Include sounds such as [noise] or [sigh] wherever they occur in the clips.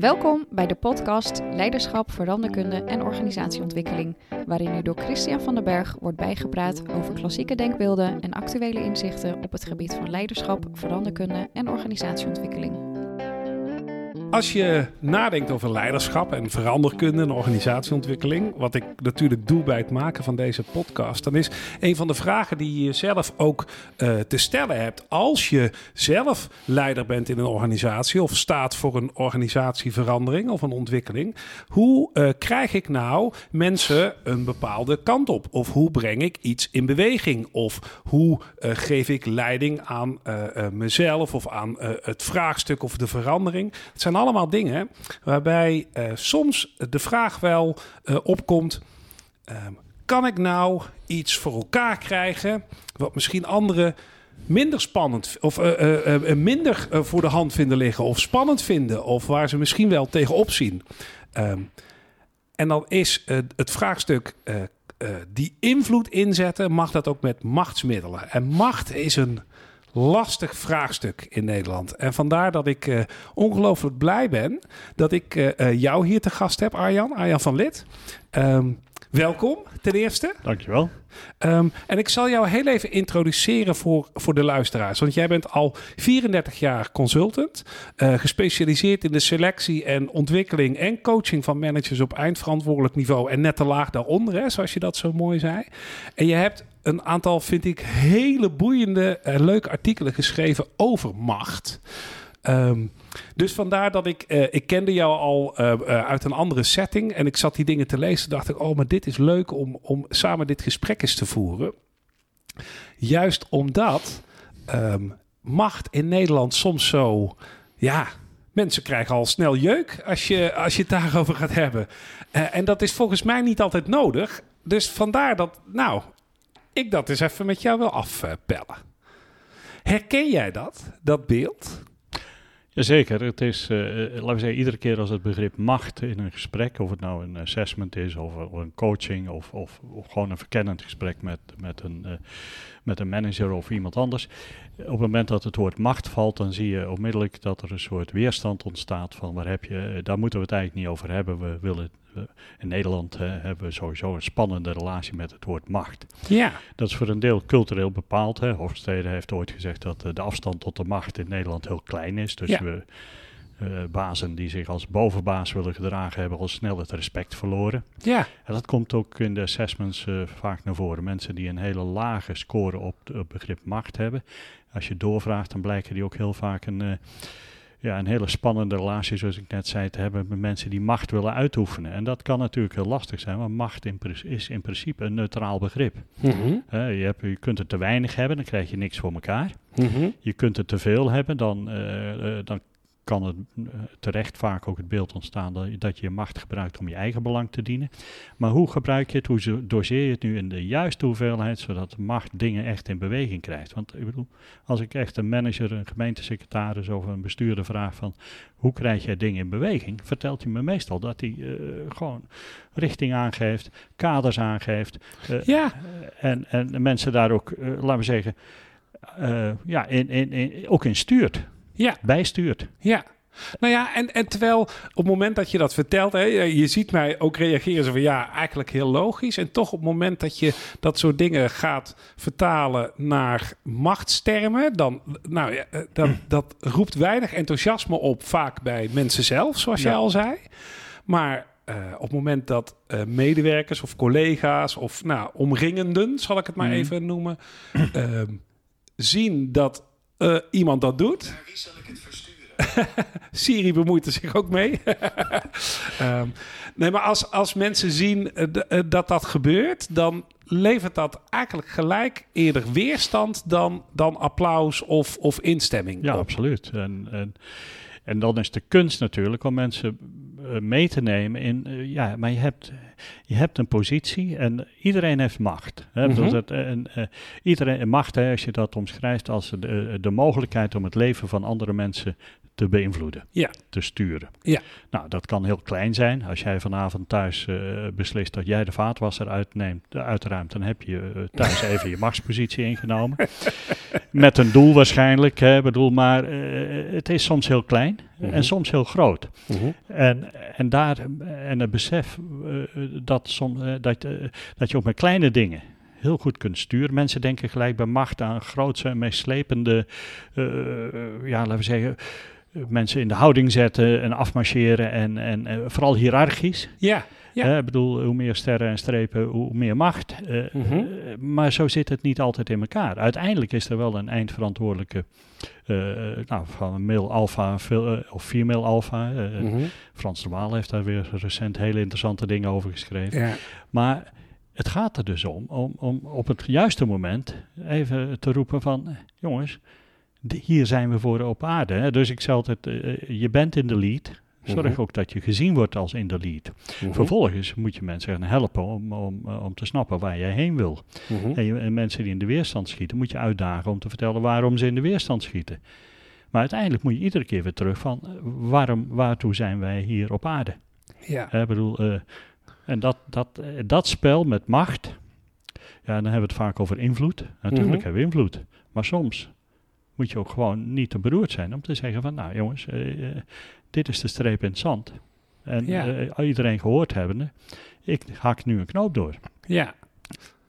Welkom bij de podcast Leiderschap, Veranderkunde en Organisatieontwikkeling, waarin u door Christian van den Berg wordt bijgepraat over klassieke denkbeelden en actuele inzichten op het gebied van leiderschap, veranderkunde en organisatieontwikkeling. Als je nadenkt over leiderschap en veranderkunde en organisatieontwikkeling, wat ik natuurlijk doe bij het maken van deze podcast, dan is een van de vragen die je jezelf ook uh, te stellen hebt als je zelf leider bent in een organisatie of staat voor een organisatieverandering of een ontwikkeling. Hoe uh, krijg ik nou mensen een bepaalde kant op? Of hoe breng ik iets in beweging? Of hoe uh, geef ik leiding aan mezelf of aan het vraagstuk of de verandering? Het zijn allemaal dingen waarbij uh, soms de vraag wel uh, opkomt: uh, kan ik nou iets voor elkaar krijgen wat misschien anderen minder spannend of uh, minder voor de hand vinden liggen of spannend vinden of waar ze misschien wel tegenop zien? Um, en dan is het vraagstuk die invloed inzetten, mag dat ook met machtsmiddelen. En macht is een lastig vraagstuk in Nederland. En vandaar dat ik uh, ongelooflijk blij ben dat ik uh, jou hier te gast heb, Arjan, Arjan van Lid. Um, welkom, ten eerste. Dankjewel. Um, en ik zal jou heel even introduceren voor, voor de luisteraars. Want jij bent al 34 jaar consultant, uh, gespecialiseerd in de selectie en ontwikkeling en coaching van managers op eindverantwoordelijk niveau en net te laag daaronder, hè, zoals je dat zo mooi zei. En je hebt een aantal, vind ik, hele boeiende, uh, leuke artikelen geschreven over macht. Um, dus vandaar dat ik, uh, ik kende jou al uh, uh, uit een andere setting en ik zat die dingen te lezen. Dacht ik, oh, maar dit is leuk om, om samen dit gesprek eens te voeren. Juist omdat um, macht in Nederland soms zo, ja, mensen krijgen al snel jeuk als je, als je het daarover gaat hebben. en dat is volgens mij niet altijd nodig. Dus vandaar dat, nou, ik dat eens even met jou wil afpellen. Herken jij dat, dat beeld? Jazeker, het is, uh, laten we zeggen, iedere keer als het begrip macht in een gesprek, of het nou een assessment is of, een coaching of, of, gewoon een verkennend gesprek met, met, een, met een manager of iemand anders. Op het moment dat het woord macht valt, dan zie je onmiddellijk dat er een soort weerstand ontstaat van waar heb je, daar moeten we het eigenlijk niet over hebben. We willen in Nederland uh, hebben we sowieso een spannende relatie met het woord macht. Ja. Dat is voor een deel cultureel bepaald. Hè. Hofstede heeft ooit gezegd dat uh, de afstand tot de macht in Nederland heel klein is. Dus ja. we, uh, bazen die zich als bovenbaas willen gedragen, hebben al snel het respect verloren. Ja. En dat komt ook in de assessments vaak naar voren. Mensen die een hele lage score op het begrip macht hebben. Als je doorvraagt, dan blijken die ook heel vaak een ja, een hele spannende relatie, zoals ik net zei, te hebben met mensen die macht willen uitoefenen. En dat kan natuurlijk heel lastig zijn, want macht in is in principe een neutraal begrip. Mm -hmm. uh, je, hebt, je kunt er te weinig hebben, dan krijg je niks voor elkaar. Mm -hmm. Je kunt er te veel hebben, dan, dan kan het terecht vaak ook het beeld ontstaan dat, je je macht gebruikt om je eigen belang te dienen. Maar hoe gebruik je het, hoe doseer je het nu in de juiste hoeveelheid, zodat de macht dingen echt in beweging krijgt? Want ik bedoel, als ik echt een manager, een gemeentesecretaris of een bestuurder vraag van hoe krijg jij dingen in beweging, vertelt hij me meestal dat hij uh, gewoon richting aangeeft, kaders aangeeft. Uh, ja. En, en mensen daar ook, uh, laten we zeggen, ja, in, in, in, ook in stuurt. Ja. Bijstuurt. Ja. Nou ja, en, en terwijl op het moment dat je dat vertelt, hè, je ziet mij ook reageren zo van ja, eigenlijk heel logisch. En toch op het moment dat je dat soort dingen gaat vertalen naar machtstermen, dan, nou ja, dan, dat roept weinig enthousiasme op, vaak bij mensen zelf, zoals ja. jij al zei. Maar uh, op het moment dat uh, medewerkers of collega's of nou, omringenden, zal ik het maar mm. even noemen, uh, zien dat uh, iemand dat doet. Naar wie zal ik het versturen? [laughs] Siri bemoeit er zich ook mee. um, [laughs] nee, maar als, als mensen zien uh, uh, dat dat gebeurt, dan levert dat eigenlijk gelijk eerder weerstand dan, dan applaus of, of instemming. Ja, op. absoluut. En, en, en dan is de kunst natuurlijk om mensen mee te nemen in, ja, maar je hebt je hebt een positie en iedereen heeft macht. Hè? Mhm. Dus dat, en, eh, iedereen macht, hè, als je dat omschrijft als de, de mogelijkheid om het leven van andere mensen te beïnvloeden, Ja. te sturen. Ja. Nou, dat kan heel klein zijn. Als jij vanavond thuis eh, beslist dat jij de vaatwasser uitneemt, eh, uitruimt, dan heb je eh, thuis even je machtspositie ingenomen. [laughs] Met een doel waarschijnlijk. Hè, bedoel, maar eh, het is soms heel klein Mhm. en soms heel groot. Mhm. En, en, daar, en het besef eh, dat, som, eh, dat, eh, dat je ook met kleine dingen heel goed kunt sturen. Mensen denken gelijk bij macht aan grootse en meeslepende, eh, ja, laten we zeggen, mensen in de houding zetten en afmarcheren en, en eh, vooral hiërarchisch. Ja. Ja. Ik bedoel, hoe meer sterren en strepen, hoe meer macht. Eh, Mhm. eh, maar zo zit het niet altijd in elkaar. Uiteindelijk is er wel een eindverantwoordelijke eh, nou, van male alpha of female alpha. Mhm. Frans de Waal heeft daar weer recent hele interessante dingen over geschreven. Ja. Maar het gaat er dus om, om, om op het juiste moment even te roepen van... jongens, hier zijn we voor op aarde. Hè? Dus ik zeg altijd, je bent in de lead. Zorg Mhm. ook dat je gezien wordt als in de lead. Mhm. Vervolgens moet je mensen gaan helpen om, om, eh, om te snappen waar jij heen wil. Mhm. En, je, en mensen die in de weerstand schieten, moet je uitdagen om te vertellen waarom ze in de weerstand schieten. Maar uiteindelijk moet je iedere keer weer terug van eh, waarom, waartoe zijn wij hier op aarde? Ja. Ik bedoel, eh, en dat, dat, dat spel met macht, ja, dan hebben we het vaak over invloed. Natuurlijk hebben we invloed, maar soms moet je ook gewoon niet te beroerd zijn om te zeggen van, nou jongens, dit is de streep in het zand. En Ja. eh, iedereen gehoord hebbende, ik hak nu een knoop door. Ja.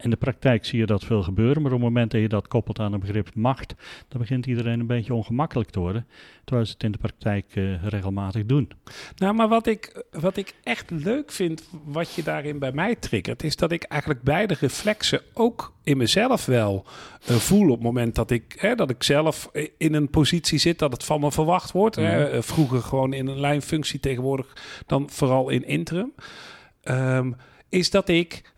In de praktijk zie je dat veel gebeuren, maar op het moment dat je dat koppelt aan een begrip macht, dan begint iedereen een beetje ongemakkelijk te worden, terwijl ze het in de praktijk eh, regelmatig doen. Nou, maar wat ik, wat ik echt leuk vind, wat je daarin bij mij triggert, is dat ik eigenlijk beide reflexen ook in mezelf wel eh, voel op het moment dat ik, hè, dat ik zelf in een positie zit dat het van me verwacht wordt. hè. Mhm. Eh, vroeger gewoon in een lijnfunctie, tegenwoordig dan vooral in interim. Ehm, is dat ik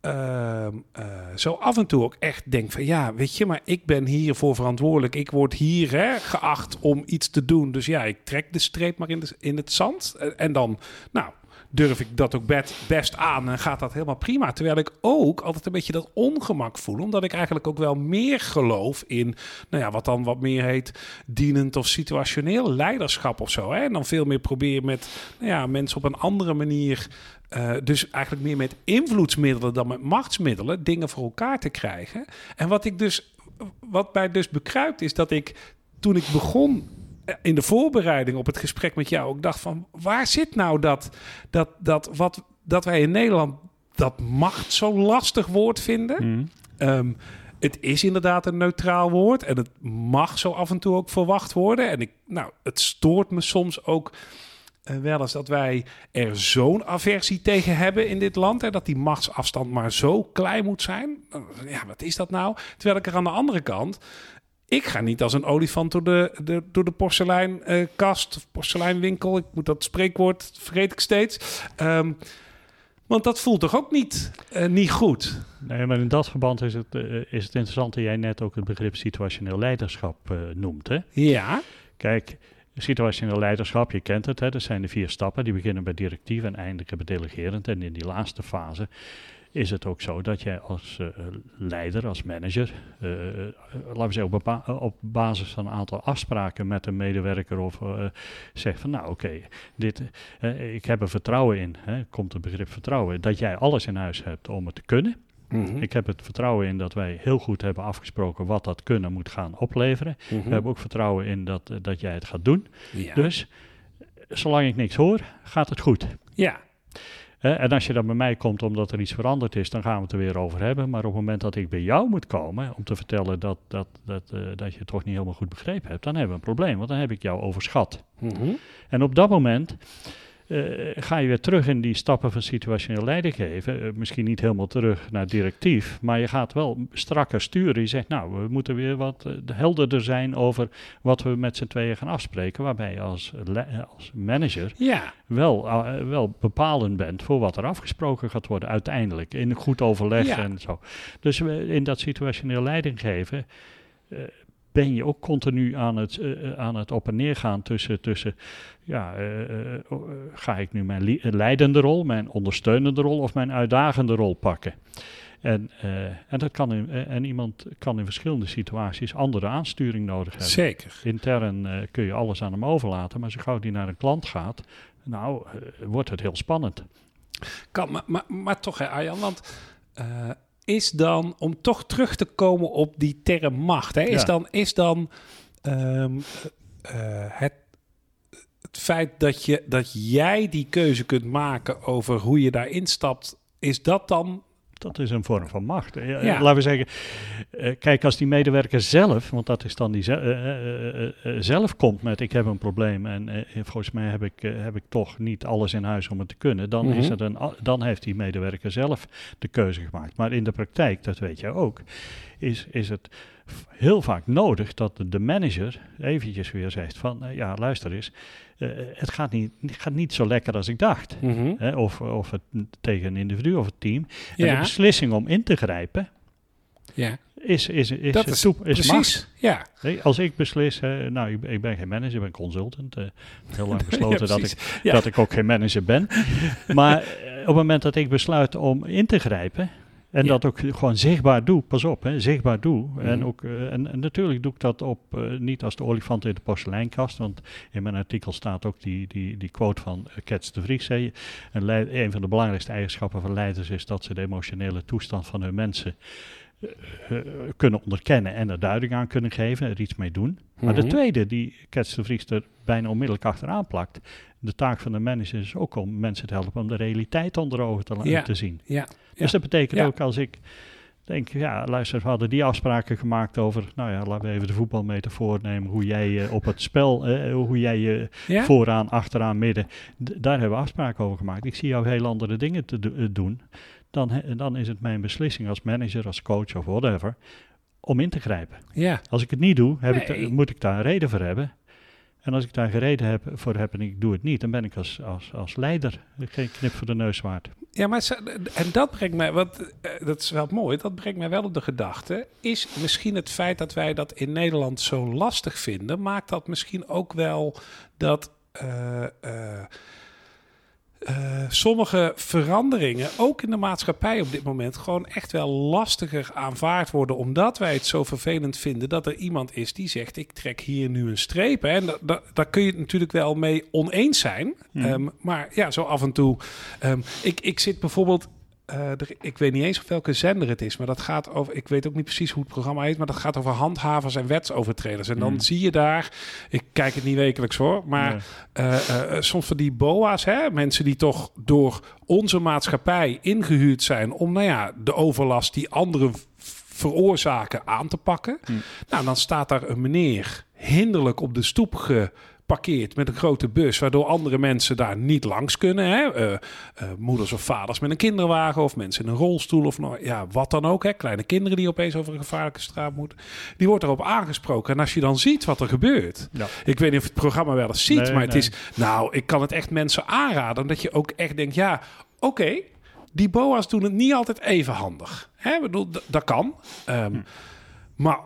ehm, eh, zo af en toe ook echt denk van ja, weet je, maar ik ben hiervoor verantwoordelijk. Ik word hier hè, geacht om iets te doen. Dus ja, ik trek de streep maar in, in het zand. En dan, nou, durf ik dat ook best, aan en gaat dat helemaal prima. Terwijl ik ook altijd een beetje dat ongemak voel, omdat ik eigenlijk ook wel meer geloof in, nou ja, wat dan wat meer heet dienend of situationeel leiderschap of zo. Hè? En dan veel meer proberen met nou ja, mensen op een andere manier, eh, dus eigenlijk meer met invloedsmiddelen dan met machtsmiddelen, dingen voor elkaar te krijgen. En wat ik dus, wat mij dus bekruipt, is dat ik toen ik begon eh, in de voorbereiding op het gesprek met jou ook dacht van waar zit nou dat dat dat wat dat wij in Nederland dat macht zo'n lastig woord vinden. Ehm, het is inderdaad een neutraal woord en het mag zo af en toe ook verwacht worden. En ik, nou, het stoort me soms ook wel eens dat wij er zo'n aversie tegen hebben in dit land. Hè, dat die machtsafstand maar zo klein moet zijn. Eh, Ja, wat is dat nou? Terwijl ik er aan de andere kant ik ga niet als een olifant door de, de, door de porseleinkast of porseleinwinkel. Ik moet dat spreekwoord, vergeet ik steeds. Ehm, want dat voelt toch ook niet, eh, niet goed? Nee, maar in dat verband is het, eh, is het interessant dat jij net ook het begrip situationeel leiderschap eh, noemt. Hè? Ja. Kijk, situationeel leiderschap, je kent het, hè? dat zijn de vier stappen. Die beginnen bij directief en eindigen bij delegerend. En in die laatste fase is het ook zo dat jij als eh, leider, als manager, eh, laten we zeggen, op, basis van een aantal afspraken met een medewerker of eh, zegt van nou oké, dit, eh, ik heb er vertrouwen in, hè, komt het begrip vertrouwen, dat jij alles in huis hebt om het te kunnen. Mhm. Ik heb het vertrouwen in dat wij heel goed hebben afgesproken wat dat kunnen moet gaan opleveren. Mhm. We hebben ook vertrouwen in dat, eh, dat jij het gaat doen. ja. Dus zolang ik niks hoor, gaat het goed. ja. En als je dan bij mij komt omdat er iets veranderd is, dan gaan we het er weer over hebben. Maar op het moment dat ik bij jou moet komen om te vertellen dat, dat, dat, eh, dat je het toch niet helemaal goed begrepen hebt, dan hebben we een probleem, want dan heb ik jou overschat. Mhm. En op dat moment ga je weer terug in die stappen van situationeel leiding geven. Eh, misschien niet helemaal terug naar directief, maar je gaat wel strakker sturen. Je zegt, nou, we moeten weer wat eh, helderder zijn over wat we met z'n tweeën gaan afspreken. Waarbij je als, eh, als manager ja. wel, eh, wel bepalend bent voor wat er afgesproken gaat worden uiteindelijk. In goed overleg Ja. en zo. Dus in dat situationeel leiding geven. eh, ben je ook continu aan het, eh, aan het op en neer gaan tussen, tussen ja, eh, eh, oh, eh, ga ik nu mijn leidende rol, mijn ondersteunende rol of mijn uitdagende rol pakken? En, eh, en, dat kan in, eh, en iemand kan in verschillende situaties andere aansturing nodig hebben. Zeker. Intern eh, kun je alles aan hem overlaten, maar zo gauw die naar een klant gaat, nou, eh, wordt het heel spannend. Kan, maar, maar, maar toch, hè, Arjan, want eh, is dan, om toch terug te komen op die term macht, hè, is Ja. dan, is dan ehm, eh, het, het feit dat, je, dat jij die keuze kunt maken over hoe je daarin stapt, is dat dan... Dat is een vorm van macht. Eh, eh, Ja. Laten we zeggen, eh, kijk, als die medewerker zelf, want dat is dan die ze- zelf komt met ik heb een probleem en volgens mij heb ik, heb ik toch niet alles in huis om het te kunnen, dan, is Mhm. het een, dan heeft die medewerker zelf de keuze gemaakt. Maar in de praktijk, dat weet jij ook, is, is het heel vaak nodig dat de, manager eventjes weer zegt van eh, ja, luister eens, eh, het gaat niet, gaat niet zo lekker als ik dacht. Hè, of, of het tegen een individu of het team. En Ja. de beslissing om in te grijpen Ja, is, is, is, dat is, toe- is precies. Ja, Nee, als ik beslis, nou, ik, ik ben geen manager, ik ben consultant. eh, heel lang [laughs] besloten dat, ik, Ja. dat ik ook geen manager ben. maar op het moment dat ik besluit om in te grijpen. En Ja. dat ook gewoon zichtbaar doe, pas op, hè, zichtbaar doe. En, Mhm. ook, eh, en, en natuurlijk doe ik dat op, eh, niet als de olifant in de porseleinkast. Want in mijn artikel staat ook die, die, die quote van eh, Kets de Vries. Hè. Een, van de belangrijkste eigenschappen van leiders is dat ze de emotionele toestand van hun mensen kunnen onderkennen en er duiding aan kunnen geven, er iets mee doen. Maar de Mhm. tweede, die Kets de Vries er bijna onmiddellijk achteraan plakt, de taak van de manager is ook om mensen te helpen om de realiteit onder ogen te, la- Ja. te zien. ja. Dus dat betekent ook als ik denk, ja, luister, we hadden die afspraken gemaakt over, nou ja, laten we even de voetbalmetafoor nemen, hoe jij eh, op het spel, eh, hoe jij je ja? vooraan, achteraan, midden, daar hebben we afspraken over gemaakt. Ik zie jou heel andere dingen te do- eh, doen. Dan, dan is het mijn beslissing als manager, als coach of whatever, om in te grijpen. ja. Als ik het niet doe, heb ik Nee. moet ik daar een reden voor hebben. En als ik daar geen reden heb, voor heb en ik doe het niet, dan ben ik als, als, als leider geen knip voor de neus waard. Ja, maar en dat brengt mij, wat, eh, dat is wel mooi, dat brengt mij wel op de gedachte. Is misschien het feit dat wij dat in Nederland zo lastig vinden, maakt dat misschien ook wel dat eh, eh, eh, sommige veranderingen, ook in de maatschappij op dit moment, gewoon echt wel lastiger aanvaard worden, omdat wij het zo vervelend vinden dat er iemand is die zegt: Ik trek hier nu een streep. Hè. En da- da- daar kun je het natuurlijk wel mee oneens zijn. Mhm. Ehm, maar ja, zo af en toe. ehm, ik, ik zit bijvoorbeeld. Eh, er- ik weet niet eens op welke zender het is, maar dat gaat over. Ik weet ook niet precies hoe het programma heet, maar dat gaat over handhavers en wetsovertreders. En dan Mhm. zie je daar. Ik kijk het niet wekelijks hoor, maar eh, eh, soms van die boa's, hè, mensen die toch door onze maatschappij ingehuurd zijn om, nou ja, de overlast die anderen veroorzaken aan te pakken. Hm. Nou, dan staat daar een meneer hinderlijk op de stoep geparkeerd met een grote bus, waardoor andere mensen daar niet langs kunnen. Hè? Eh, eh, moeders of vaders met een kinderwagen of mensen in een rolstoel of nou, ja, wat dan ook. Hè? Kleine kinderen die opeens over een gevaarlijke straat moeten. Die wordt erop aangesproken. En als je dan ziet wat er gebeurt. Ja. Ik weet niet of het programma wel eens ziet, Nee, maar het nee. is... Nou, ik kan het echt mensen aanraden. Omdat je ook echt denkt, ja, oké... die boa's doen het niet altijd even handig. Hè? Ik bedoel, dat kan. Ehm, Hm. Maar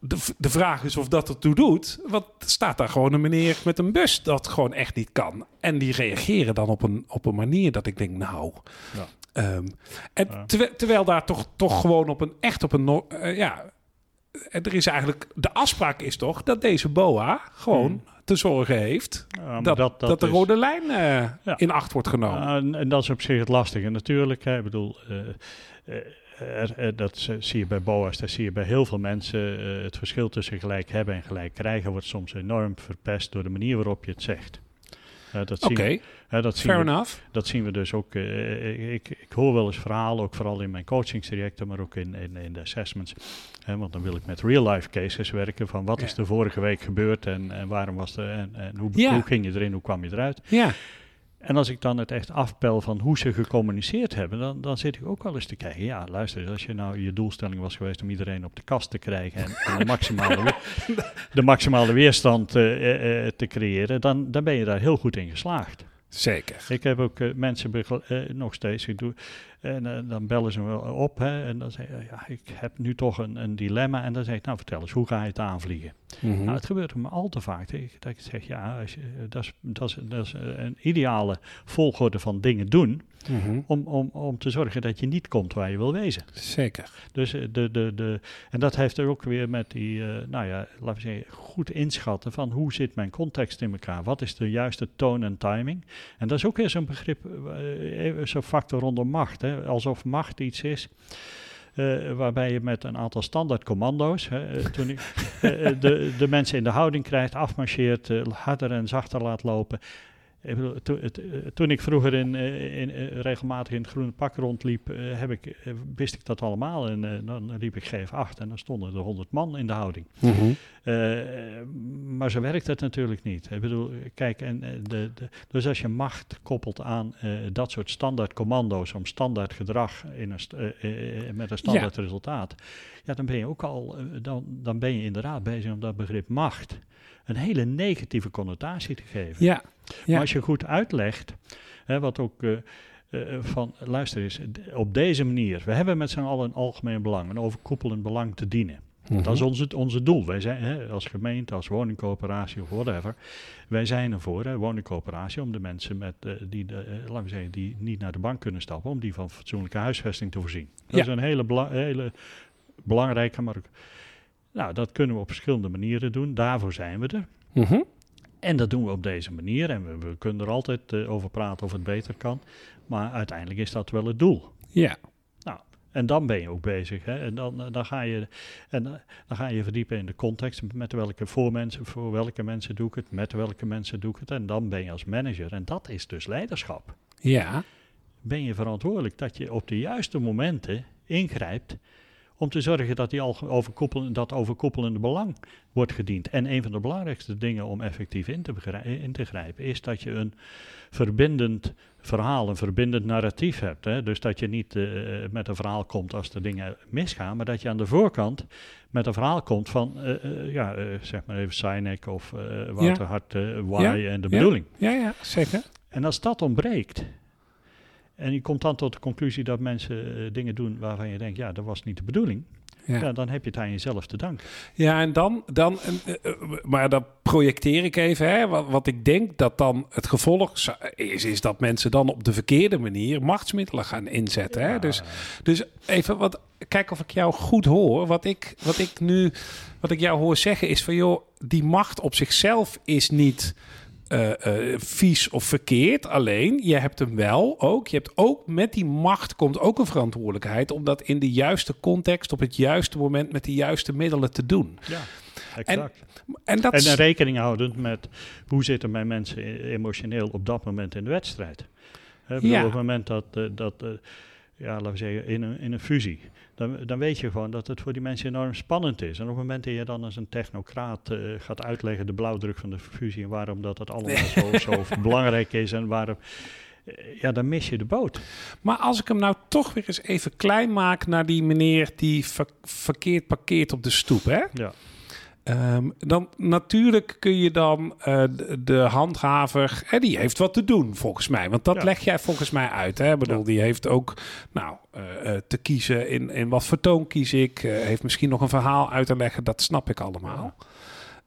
de, de, vraag is of dat ertoe doet. Want staat daar gewoon een meneer met een bus dat gewoon echt niet kan. En die reageren dan op een, op een manier dat ik denk, nou... Ja. Ehm, en Ja. terwijl, terwijl daar toch, toch gewoon op een echt op een eh, ja, er is eigenlijk de afspraak is toch dat deze boa gewoon te zorgen heeft Ja, dat, dat, de is- rode lijn eh, Ja. in acht wordt genomen. Ja, en, en dat is op zich het lastige. Natuurlijk, hè, ik bedoel, eh, er- er- dat zie je bij BOA's, dat zie je bij heel veel mensen. eh, het verschil tussen gelijk hebben en gelijk krijgen wordt soms enorm verpest door de manier waarop je het zegt. Eh, dat zien we- dat zien fair we- enough. Dat zien we dus ook. eh, ik, ik hoor wel eens verhalen, ook vooral in mijn coachingstrajecten, maar ook in, in, in de assessments. Want dan wil ik met real-life cases werken van wat is er vorige week gebeurd en, en waarom was er en, en hoe ging je erin, hoe kwam je eruit. Ja, En als ik dan het echt afpel van hoe ze gecommuniceerd hebben, dan, dan zit ik ook wel eens te kijken. Ja, luister, als je nou je doelstelling was geweest om iedereen op de kast te krijgen en, en de, maximale, [laughs] de maximale weerstand eh, eh, eh, te creëren, dan, dan ben je daar heel goed in geslaagd. zeker. Ik heb ook mensen nog steeds. Ik doe, En eh, dan bellen ze me op hè, en dan zeg je, ja, ik heb nu toch een, een dilemma. En dan zeg ik, nou vertel eens, hoe ga je het aanvliegen? Mhm. Nou, het gebeurt me al te vaak dat ik, dat ik zeg, ja, als je, eh, dat, is, dat, is, dat is eh, een ideale volgorde van dingen doen Mhm. om, om, om te zorgen dat je niet komt waar je wil wezen. Zeker. Dus eh, de, de, de, en dat heeft er ook weer met die, eh, nou ja, laten we zeggen, goed inschatten van hoe zit mijn context in elkaar? Wat is de juiste toon en timing? En dat is ook weer zo'n begrip, eh, zo'n factor rondom macht. Hè? Alsof macht iets is. eh, waarbij je met een aantal standaard commando's, hè, eh, toen [laughs] eh, de, de mensen in de houding krijgt, afmarcheert, harder en zachter laat lopen. Ik bedoel, to- het, eh, toen ik vroeger in, eh, in, eh, regelmatig in het groene pak rondliep, heb ik, wist ik dat allemaal. En dan liep ik GF8 en dan stonden er 100 man in de houding. Mhm. Maar zo werkt het natuurlijk niet. Ik bedoel, kijk, en, de, de, dus als je macht koppelt aan dat soort standaard commando's om standaard gedrag in een met een standaard resultaat, ja, dan ben je ook al, dan, dan ben je inderdaad bezig om dat begrip macht een hele negatieve connotatie te geven. Ja. Ja. Maar als je goed uitlegt, hè, wat ook eh, eh, van, luister eens, op deze manier, we hebben met z'n allen een algemeen belang, een overkoepelend belang te dienen. Mhm. Dat is onze, onze doel. Wij zijn hè, als gemeente, als woningcoöperatie of whatever. Wij zijn ervoor, hè, woningcoöperatie, om de mensen met, eh, die, eh, laten we zeggen, die niet naar de bank kunnen stappen, om die van fatsoenlijke huisvesting te voorzien. Dat Ja. is een hele, bela- hele belangrijke, maar ook, nou, dat kunnen we op verschillende manieren doen. Daarvoor zijn we er. Mhm. En dat doen we op deze manier. En we, we kunnen er altijd eh, over praten of het beter kan. Maar uiteindelijk is dat wel het doel. Ja. En dan ben je ook bezig. Hè? En dan, dan, ga je, en, eh, dan ga je verdiepen in de context. Met welke voor, mensen, voor welke mensen doe ik het, met welke mensen doe ik het. En dan ben je als manager. En dat is dus leiderschap. Ja. Ben je verantwoordelijk dat je op de juiste momenten ingrijpt. Om te zorgen dat die al overkoepelende, dat overkoepelende belang wordt gediend. En een van de belangrijkste dingen om effectief in te, begrijpen, in te grijpen is dat je een verbindend verhaal, een verbindend narratief hebt. Hè? Dus dat je niet eh, met een verhaal komt als er dingen misgaan, maar dat je aan de voorkant met een verhaal komt van, eh, eh, ja, eh, zeg maar even Sinek of eh Wouter Hart, eh, why Ja, en de ja. bedoeling. Ja, ja, zeker. En als dat ontbreekt, en je komt dan tot de conclusie dat mensen eh, dingen doen waarvan je denkt, ja, dat was niet de bedoeling, Ja. ja. dan heb je het aan jezelf te danken. Ja, en dan, dan eh, eh, maar dat projecteer ik even. Hè, wat, wat ik denk dat dan het gevolg is, is dat mensen dan op de verkeerde manier machtsmiddelen gaan inzetten. Hè? Dus, dus even wat, kijk of ik jou goed hoor. Wat ik, wat ik nu, wat ik jou hoor zeggen is van joh, die macht op zichzelf is niet eh, vies of verkeerd. Alleen, je hebt hem wel ook. Je hebt ook met die macht komt ook een verantwoordelijkheid om dat in de juiste context, op het juiste moment, met de juiste middelen te doen. Ja, exact. En dat En, rekening houdend met hoe zitten mijn mensen emotioneel op dat moment in de wedstrijd. Bedoel, Ja. Op het moment dat, eh, dat ja, laten we zeggen, in een, in een fusie, dan, dan weet je gewoon dat het voor die mensen enorm spannend is. En op het moment dat je dan als een technocraat eh, gaat uitleggen de blauwdruk van de fusie en waarom dat het allemaal [laughs] zo, zo belangrijk is en waarom, eh, ja, dan mis je de boot. Maar als ik hem nou toch weer eens even klein maak naar die meneer die ver- verkeerd parkeert op de stoep, hè? Ja. Ehm, dan natuurlijk kun je dan eh, de, de handhaver, hè, die heeft wat te doen volgens mij. Want dat Ja. leg jij volgens mij uit. Hè? Ik bedoel, Ja. die heeft ook nou, eh, eh, te kiezen in, in wat voor toon kies ik. heeft misschien nog een verhaal uit te leggen, dat snap ik allemaal.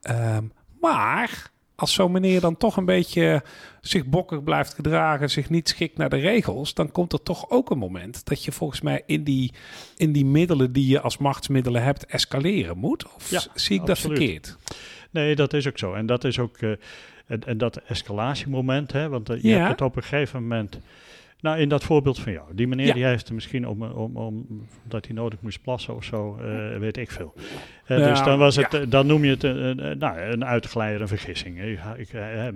Ehm, maar als zo'n meneer dan toch een beetje zich bokkig blijft gedragen, zich niet schikt naar de regels, dan komt er toch ook een moment dat je volgens mij in die, in die middelen die je als machtsmiddelen hebt, escaleren moet. Of Ja, zie ik absoluut. dat verkeerd? Nee, dat is ook zo. En dat is ook. eh, en, en dat escalatiemoment, hè, want eh, je Ja. hebt het op een gegeven moment. Nou, in dat voorbeeld van jou. Die meneer Ja. die heeft er misschien om, om, om dat hij nodig moest plassen of zo, eh, weet ik veel. Eh, dus dan, was het, ja. eh, dan noem je het een, nou, een uitglijder, een vergissing. Ik, eh,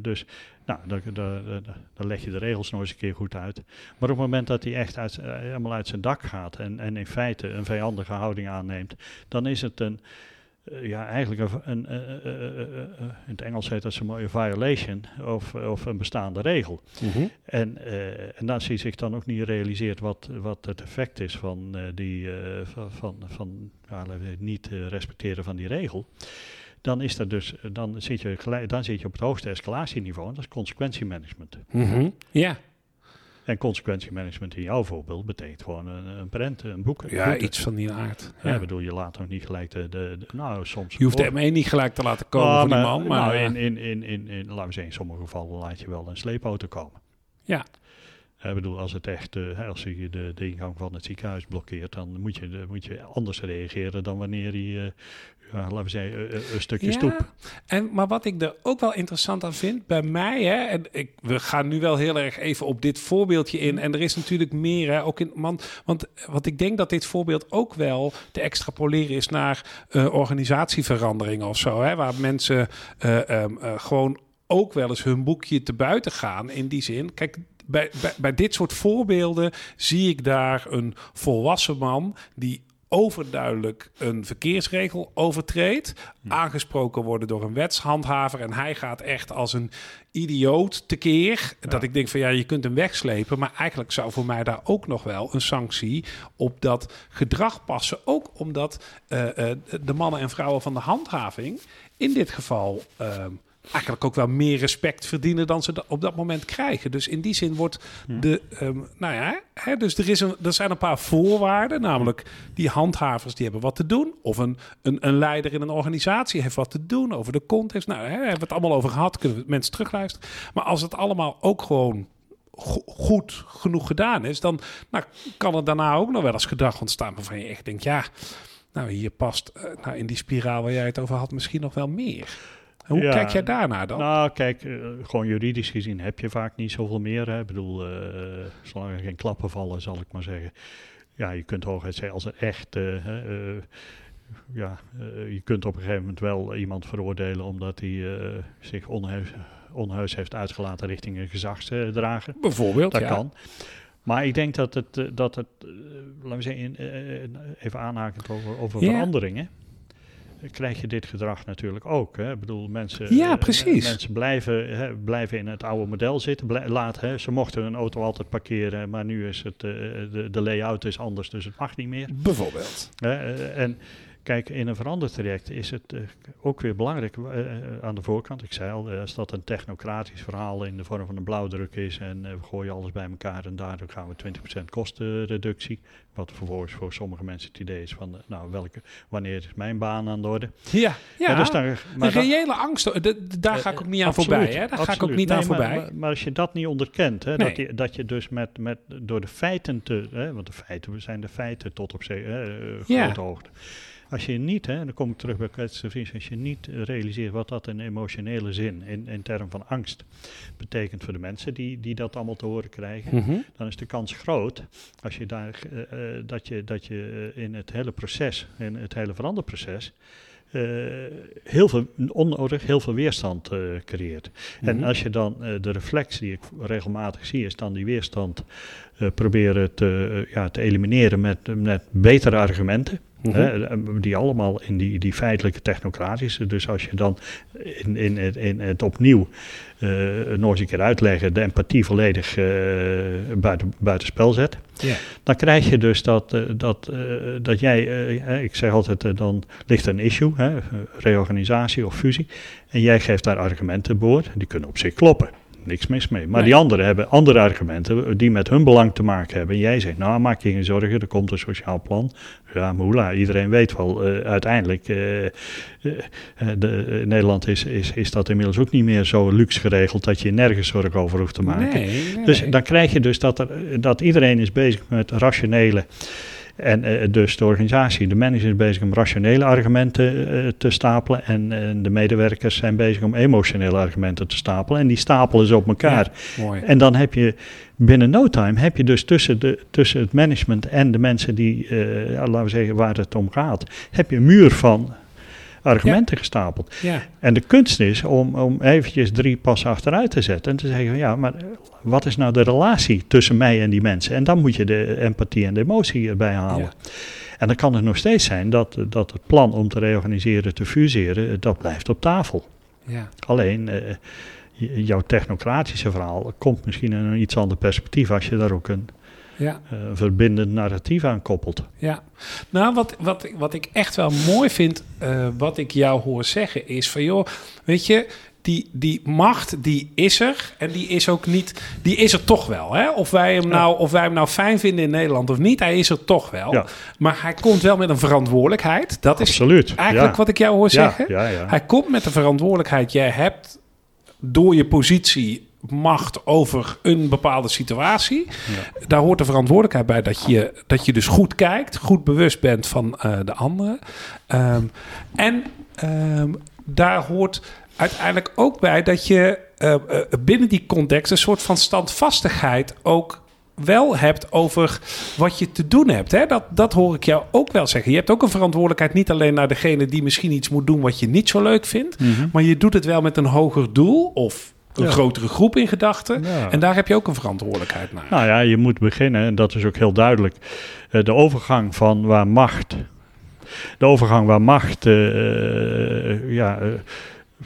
dus nou, dan, dan, dan, dan leg je de regels nog eens een keer goed uit. Maar op het moment dat hij echt uit, helemaal uit zijn dak gaat en, en in feite een vijandige houding aanneemt, dan is het een, eh, ja, eigenlijk een, een, in het Engels heet dat zo mooi een violation of, of een bestaande regel. En, eh, en als hij zich dan ook niet realiseert wat, wat het effect is van, eh, die, van, van, van ja, zeggen, niet respecteren van die regel, dan, is dat dus, dan, zit je dan zit je op het hoogste escalatieniveau en dat is consequentiemanagement. Mhm. Ja. En consequentiemanagement in jouw voorbeeld betekent gewoon een, een prent, een boek. Ja, iets van die aard. Ja, bedoel, je laat ook niet gelijk de, de, de- nou soms. Je hoeft de Oh, M1 niet gelijk te laten komen ah, voor die man. Maar nou, eh, in, in, in, in, in, laten we zeggen, in sommige gevallen laat je wel een sleepauto komen. Ja. Eh, Ik bedoel, als het echt, eh, als je de, de ingang van het ziekenhuis blokkeert, dan moet je, de- moet je anders reageren dan wanneer hij, ja, laten we zeggen, eh, eh, een stukje Ja, stoep. En, maar wat ik er ook wel interessant aan vind, bij mij, hè, en ik, we gaan nu wel heel erg even op dit voorbeeldje in. En er is natuurlijk meer, hè, ook in, want, want wat ik denk dat dit voorbeeld ook wel te extrapoleren is naar eh, organisatieveranderingen of zo. Hè, waar mensen eh, ehm, eh, gewoon ook wel eens hun boekje te buiten gaan. In die zin, kijk, bij, bij, bij dit soort voorbeelden zie ik daar een volwassen man die overduidelijk een verkeersregel overtreedt, aangesproken worden door een wetshandhaver en hij gaat echt als een idioot tekeer. Dat ik denk van ja, je kunt hem wegslepen, maar eigenlijk zou voor mij daar ook nog wel een sanctie op dat gedrag passen. Ook omdat eh, eh, de mannen en vrouwen van de handhaving in dit geval ehm, eigenlijk ook wel meer respect verdienen dan ze op dat moment krijgen. Dus in die zin wordt de, ehm, nou ja, hè, dus er, is een, er zijn een paar voorwaarden, namelijk die handhavers die hebben wat te doen, of een, een, een leider in een organisatie heeft wat te doen over de context. Nou, hè, hebben we het allemaal over gehad, kunnen we mensen terugluisteren. Maar als het allemaal ook gewoon go- goed genoeg gedaan is, dan nou, kan er daarna ook nog wel eens gedrag ontstaan waarvan je echt denkt, ja, nou hier past eh, nou, in die spiraal waar jij het over had misschien nog wel meer. Hoe Ja, kijk jij daarnaar dan? Nou, kijk, eh, gewoon juridisch gezien heb je vaak niet zoveel meer. Hè. Ik bedoel, eh, zolang er geen klappen vallen, zal ik maar zeggen. Ja, je kunt hooguit zeggen, als er echt... eh, ja, je kunt op een gegeven moment wel iemand veroordelen omdat hij zich onheus, onheus heeft uitgelaten richting een gezagsdrager. Bijvoorbeeld, Dat ja. kan. Maar ik denk dat het, dat het laten we zeggen, even aanhakend over, over Ja. veranderingen. Eh, Krijg je dit gedrag natuurlijk ook. Hè? Ik bedoel, mensen, Ja, eh, precies. mensen blijven, hè, blijven in het oude model zitten. Blij- laat, hè, ze mochten hun auto altijd parkeren, maar nu is het, eh, de, de layout is anders, dus het mag niet meer. Bijvoorbeeld. Eh, en kijk, in een verandertraject is het eh, ook weer belangrijk eh, eh, aan de voorkant. Ik zei al, als dat een technocratisch verhaal in de vorm van een blauwdruk is en we gooien alles bij elkaar en daardoor gaan we 20% kostenreductie. Wat vervolgens voor sommige mensen het idee is van, nou, welke, wanneer is mijn baan aan de orde? Ja, ja. Ja, dus dan, maar reële angst, de- de- daar ga ik ook niet aan Absoluut, voorbij. Hè? Daar ga ik ook niet Nee, aan maar- voorbij. Maar, maar als je dat niet onderkent, hè, Nee. dat, je, dat je dus met, met, door de feiten te, hè, want de feiten we zijn de feiten tot op Ja. grote hoogte. Als je niet, hè, en dan kom ik terug bij kwetsende als je niet realiseert wat dat in emotionele zin, in, in termen van angst, betekent voor de mensen die, die dat allemaal te horen krijgen, Mhm. dan is de kans groot als je daar, eh, eh, dat je, dat je eh, in het hele proces, in het hele veranderproces, heel veel onnodig, heel veel weerstand creëert. En Mhm. als je dan de reflex die ik regelmatig zie, is dan die weerstand proberen te, ja, te elimineren met, met betere argumenten. Mhm. Eh, die allemaal in die, die feitelijke technocratische. Dus als je dan in, in, het- in het opnieuw eh nog eens een keer uitleggen, de empathie volledig eh buiten, buitenspel zet. Dan krijg je dus dat, dat, dat jij, ik zeg altijd, dan ligt er een issue, hè, reorganisatie of fusie. En jij geeft daar argumenten boord, die kunnen op zich kloppen. Niks mis mee. Maar Nee. die anderen hebben andere argumenten die met hun belang te maken hebben. En jij zegt, nou maak je geen zorgen, er komt een sociaal plan. Ja, maar hoela, iedereen weet wel, eh, uiteindelijk, eh, eh, de, in Nederland is, is, is dat inmiddels ook niet meer zo luxe geregeld dat je nergens zorgen over hoeft te maken. Nee, nee. Dus dan krijg je dus dat, er, dat iedereen is bezig met rationele. En eh, dus de organisatie, de manager is bezig om rationele argumenten eh, te stapelen. En, en de medewerkers zijn bezig om emotionele argumenten te stapelen. En die stapelen ze op elkaar. Mooi. En dan heb je binnen no time, heb je dus tussen, de, tussen het management en de mensen die, eh, ja, laten we zeggen, waar het om gaat, heb je een muur van argumenten gestapeld. Ja. En de kunst is om, om eventjes drie passen achteruit te zetten en te zeggen, ja, maar wat is nou de relatie tussen mij en die mensen? En dan moet je de empathie en de emotie erbij halen. Ja. En dan kan het nog steeds zijn dat, dat het plan om te reorganiseren, te fuseren, dat blijft op tafel. Ja. Alleen, eh, jouw technocratische verhaal komt misschien in een iets ander perspectief als je daar ook een Ja. eh, verbindend narratief aan koppelt. Ja, nou wat, wat, wat ik echt wel mooi vind, eh, wat ik jou hoor zeggen, is van joh, weet je, die, die macht, die is er. En die is ook niet, die is er toch wel. Hè? Of, wij hem nou, of wij hem nou fijn vinden in Nederland of niet, hij is er toch wel. Ja. Maar hij komt wel met een verantwoordelijkheid. Dat is Absoluut. eigenlijk ja. wat ik jou hoor Ja, zeggen. Hij komt met de verantwoordelijkheid. Jij hebt door je positie macht over een bepaalde situatie. Daar hoort de verantwoordelijkheid bij dat je, dat je dus goed kijkt, goed bewust bent van eh, de anderen. Ehm, en ehm, daar hoort uiteindelijk ook bij dat je eh, eh, binnen die context een soort van standvastigheid ook wel hebt over wat je te doen hebt. Hè? Dat, dat hoor ik jou ook wel zeggen. Je hebt ook een verantwoordelijkheid niet alleen naar degene die misschien iets moet doen wat je niet zo leuk vindt, maar je doet het wel met een hoger doel of een Ja. grotere groep in gedachten. Ja. En daar heb je ook een verantwoordelijkheid naar. Nou ja, je moet beginnen, en dat is ook heel duidelijk, eh, de overgang van waar macht, de overgang waar macht eh, eh, ja,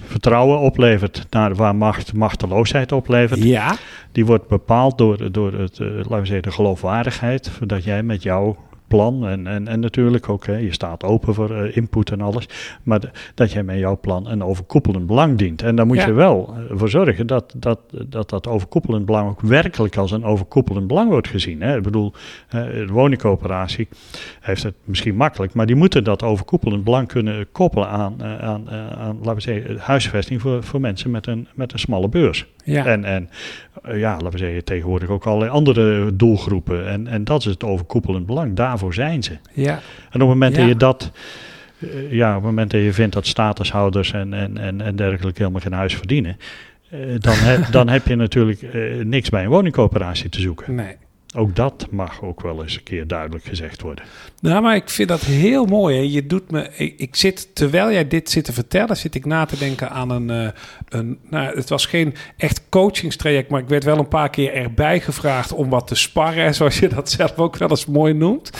vertrouwen oplevert naar waar macht machteloosheid oplevert, Ja, die wordt bepaald door, door het, eh, laten we zeggen, de geloofwaardigheid, dat jij met jouw plan en, en, en natuurlijk ook, hè, je staat open voor eh, input en alles, maar de- dat jij met jouw plan een overkoepelend belang dient. En daar moet Ja. je wel eh, voor zorgen dat dat, dat dat overkoepelend belang ook werkelijk als een overkoepelend belang wordt gezien. Hè. Ik bedoel, eh, de woningcoöperatie heeft het misschien makkelijk, maar die moeten dat overkoepelend belang kunnen koppelen aan, aan, aan laten we zeggen, huisvesting voor, voor mensen met een, met een smalle beurs. ja. En, en ja, laten we zeggen, tegenwoordig ook allerlei andere doelgroepen. En, en dat is het overkoepelend belang. Daarvoor zijn ze. ja. En op het moment Ja. dat je dat, eh, ja, op het moment dat je vindt dat statushouders en, en, en, en dergelijke helemaal geen huis verdienen, eh, dan, heb, [laughs] dan heb je natuurlijk eh, niks bij een woningcoöperatie te zoeken. Nee. Ook dat mag ook wel eens een keer duidelijk gezegd worden. Nou, maar ik vind dat heel mooi. Hè. Je doet me. Ik, ik zit, terwijl jij dit zit te vertellen, zit ik na te denken aan een. eh, een nou, het was geen echt coachingstraject, maar ik werd wel een paar keer erbij gevraagd om wat te sparren, zoals je dat zelf ook wel eens mooi noemt.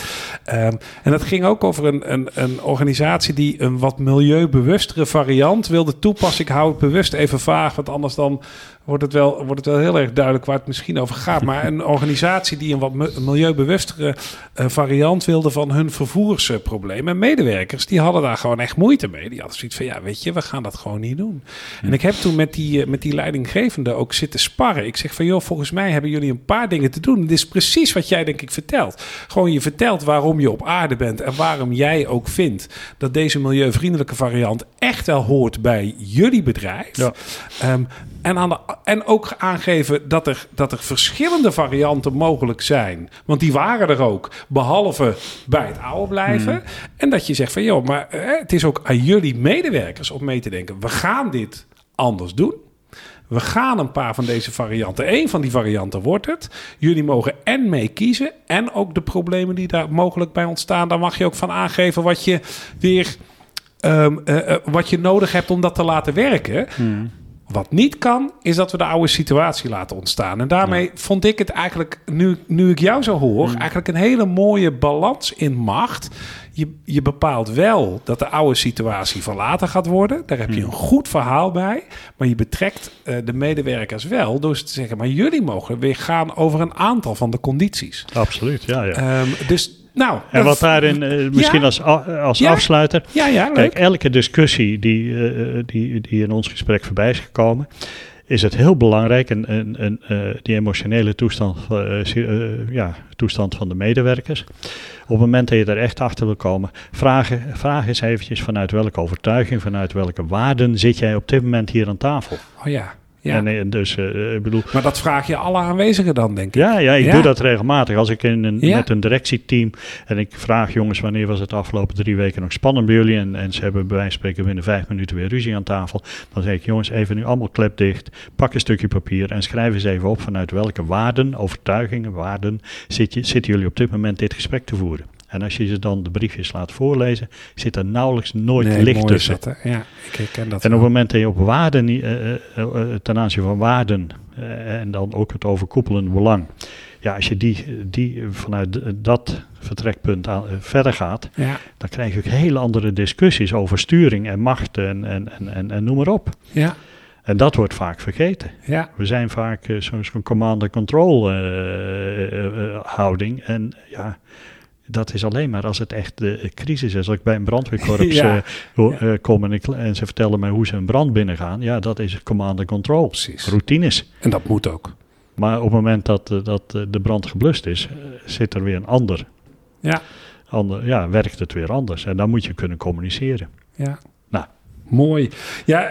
Ehm, en dat ging ook over een, een, een organisatie die een wat milieubewustere variant wilde toepassen. Ik hou het bewust even vaag, want anders dan wordt het wel, wordt het wel heel erg duidelijk waar het misschien over gaat. Maar een organisatie die een wat mi- milieubewustere eh, variant wilde van hun vervoersprobleem. En medewerkers, die hadden daar gewoon echt moeite mee. Die hadden zoiets van, ja, weet je, we gaan dat gewoon niet doen. En ik heb toen met die, eh, met die leidinggevende ook zitten sparren. Ik zeg van, joh, volgens mij hebben jullie een paar dingen te doen. Dit is precies wat jij denk ik vertelt. Gewoon je vertelt waarom je op aarde bent en waarom jij ook vindt dat deze milieuvriendelijke variant echt wel hoort bij jullie bedrijf. Ja. Ehm, en, aan de, en ook aangeven dat er, dat er verschillende varianten mogelijk zijn. Want die waren er ook, behalve bij het oude blijven. En dat je zegt van, joh, maar eh, het is ook aan jullie medewerkers om mee te denken. We gaan dit anders doen. We gaan een paar van deze varianten. Eén van die varianten wordt het. Jullie mogen en mee kiezen. En ook de problemen die daar mogelijk bij ontstaan. Daar mag je ook van aangeven wat je weer. ehm, eh, eh, wat je nodig hebt om dat te laten werken. Wat niet kan, is dat we de oude situatie laten ontstaan. En daarmee vond ik het eigenlijk, nu, nu ik jou zo hoor, eigenlijk een hele mooie balans in macht. Je, je bepaalt wel dat de oude situatie verlaten gaat worden. Daar heb je een goed verhaal bij. Maar je betrekt eh, de medewerkers wel door ze te zeggen: maar jullie mogen weer gaan over een aantal van de condities. Absoluut, ja. ja. Ehm, dus, nou. en wat daarin, eh, misschien Ja. als, als Ja. afsluiter, Ja, ja, leuk. Kijk, elke discussie die, eh, die, die in ons gesprek voorbij is gekomen, is het heel belangrijk, en, en, en eh, die emotionele toestand, ja, toestand van de medewerkers. Op het moment dat je er echt achter wil komen, vraag, vraag eens eventjes vanuit welke overtuiging, vanuit welke waarden zit jij op dit moment hier aan tafel. Oh ja. Ja. En, eh, dus, eh, ik bedoel, Maar dat vraag je alle aanwezigen dan, denk ik. ja, ja, ik Ja. doe dat regelmatig. Als ik in een, Ja. met een directieteam en ik vraag jongens wanneer was het de afgelopen drie weken nog spannend bij jullie en, en ze hebben bij wijze van spreken binnen vijf minuten weer ruzie aan tafel. Dan zeg ik jongens even nu allemaal klep dicht, pak een stukje papier en schrijf eens even op vanuit welke waarden, overtuigingen, waarden zit je, zitten jullie op dit moment dit gesprek te voeren. En als je ze dan de briefjes laat voorlezen, zit er nauwelijks nooit Nee, licht tussen. dat? Ja, ik herken dat. En op het moment dat je op waarden, eh, eh, eh, ten aanzien van waarden en dan ook het overkoepelende belang. Ja, als je die, die vanuit dat vertrekpunt aan, verder gaat, Ja, dan krijg je ook hele andere discussies over sturing en macht en, en, en, en, en noem maar op. ja, En dat wordt vaak vergeten. ja. We zijn vaak zo'n command-and-control houding. En ja, dat is alleen maar als het echt de crisis is. Als ik bij een brandweerkorps [laughs] Ja. eh, eh, kom en, ik, en ze vertellen mij hoe ze een brand binnengaan. Ja, dat is command and control. Precies. Routines. En dat moet ook. Maar op het moment dat, eh, dat de brand geblust is, zit er weer een ander. Ja. ander. Ja, werkt het weer anders. En dan moet je kunnen communiceren. Ja. Mooi. Ja,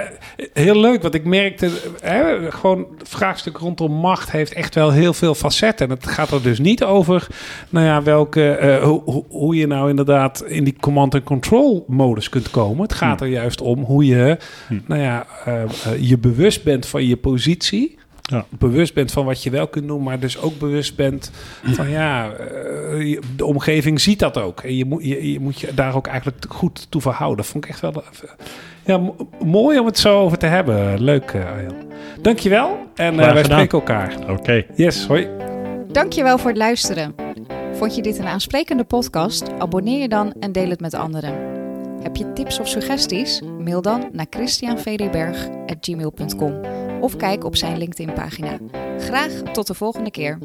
heel leuk. Want ik merkte, hè, gewoon het vraagstuk rondom macht heeft echt wel heel veel facetten. En het gaat er dus niet over, nou ja, welke, eh, hoe, hoe- je nou inderdaad in die command and control modus kunt komen. Het gaat er juist om hoe je, Hm. nou ja, eh, eh, je bewust bent van je positie. Ja. Bewust bent van wat je wel kunt doen, maar dus ook bewust bent van ja, de omgeving ziet dat ook. En je moet je, je moet je daar ook eigenlijk goed toe verhouden. Dat vond ik echt wel ja, mo- mooi om het zo over te hebben. Leuk, eh Arjan. Dankjewel en eh, wij gedaan. spreken elkaar. Oké. Yes, hoi. Dankjewel voor het luisteren. Vond je dit een aansprekende podcast? Abonneer je dan en deel het met anderen. Heb je tips of suggesties? Mail dan naar christianvdberg.gmail.com of kijk op zijn LinkedIn-pagina. Graag tot de volgende keer.